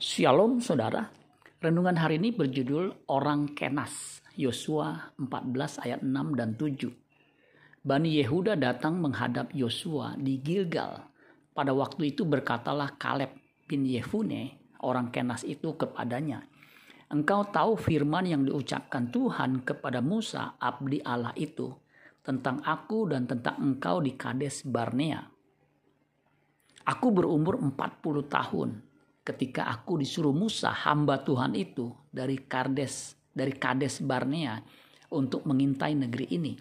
Shalom saudara. Renungan hari ini berjudul Orang Kenas. Yosua 14 ayat 6 dan 7. Bani Yehuda datang menghadap Yosua di Gilgal. Pada waktu itu berkatalah Kaleb bin Yefune, orang Kenas itu kepadanya. Engkau tahu firman yang diucapkan Tuhan kepada Musa, abdi Allah itu, tentang aku dan tentang engkau di Kades Barnea. Aku berumur 40 tahun ketika aku disuruh Musa hamba Tuhan itu dari Kardes dari Kades Barnea untuk mengintai negeri ini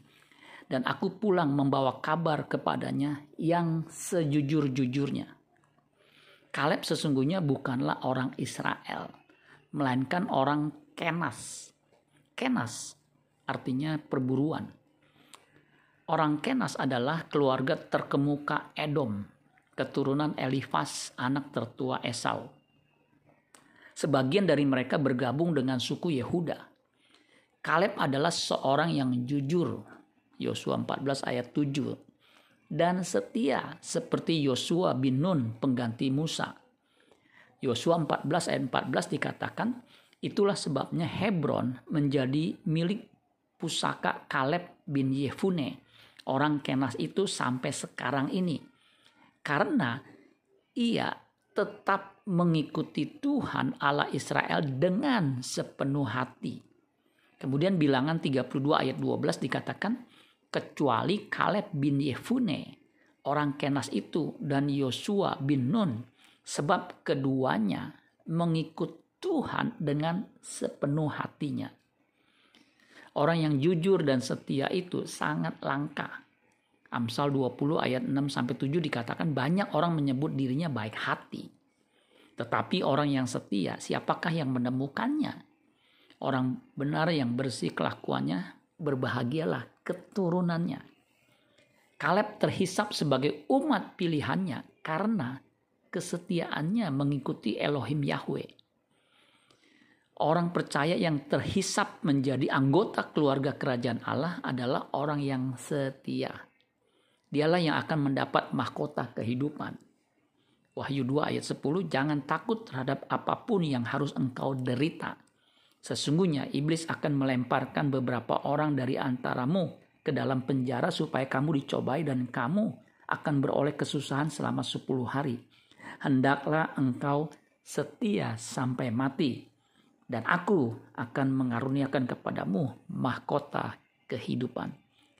dan aku pulang membawa kabar kepadanya yang sejujur-jujurnya. Kaleb sesungguhnya bukanlah orang Israel, melainkan orang Kenas. Kenas artinya perburuan. Orang Kenas adalah keluarga terkemuka Edom, keturunan Elifas, anak tertua Esau. Sebagian dari mereka bergabung dengan suku Yehuda. Kaleb adalah seorang yang jujur. Yosua 14 ayat 7. Dan setia seperti Yosua bin Nun pengganti Musa. Yosua 14 ayat 14 dikatakan, itulah sebabnya Hebron menjadi milik pusaka Kaleb bin Yefune, orang Kenas itu sampai sekarang ini. Karena ia tetap mengikuti Tuhan Allah Israel dengan sepenuh hati. Kemudian bilangan 32 ayat 12 dikatakan kecuali Kaleb bin Yefune orang Kenas itu dan Yosua bin Nun sebab keduanya mengikut Tuhan dengan sepenuh hatinya. Orang yang jujur dan setia itu sangat langka. Amsal 20 ayat 6 sampai 7 dikatakan banyak orang menyebut dirinya baik hati. Tetapi orang yang setia, siapakah yang menemukannya? Orang benar yang bersih kelakuannya, berbahagialah keturunannya. Kaleb terhisap sebagai umat pilihannya karena kesetiaannya mengikuti Elohim Yahweh. Orang percaya yang terhisap menjadi anggota keluarga kerajaan Allah adalah orang yang setia dialah yang akan mendapat mahkota kehidupan. Wahyu 2 ayat 10, jangan takut terhadap apa pun yang harus engkau derita. Sesungguhnya iblis akan melemparkan beberapa orang dari antaramu ke dalam penjara supaya kamu dicobai dan kamu akan beroleh kesusahan selama 10 hari. Hendaklah engkau setia sampai mati dan aku akan mengaruniakan kepadamu mahkota kehidupan.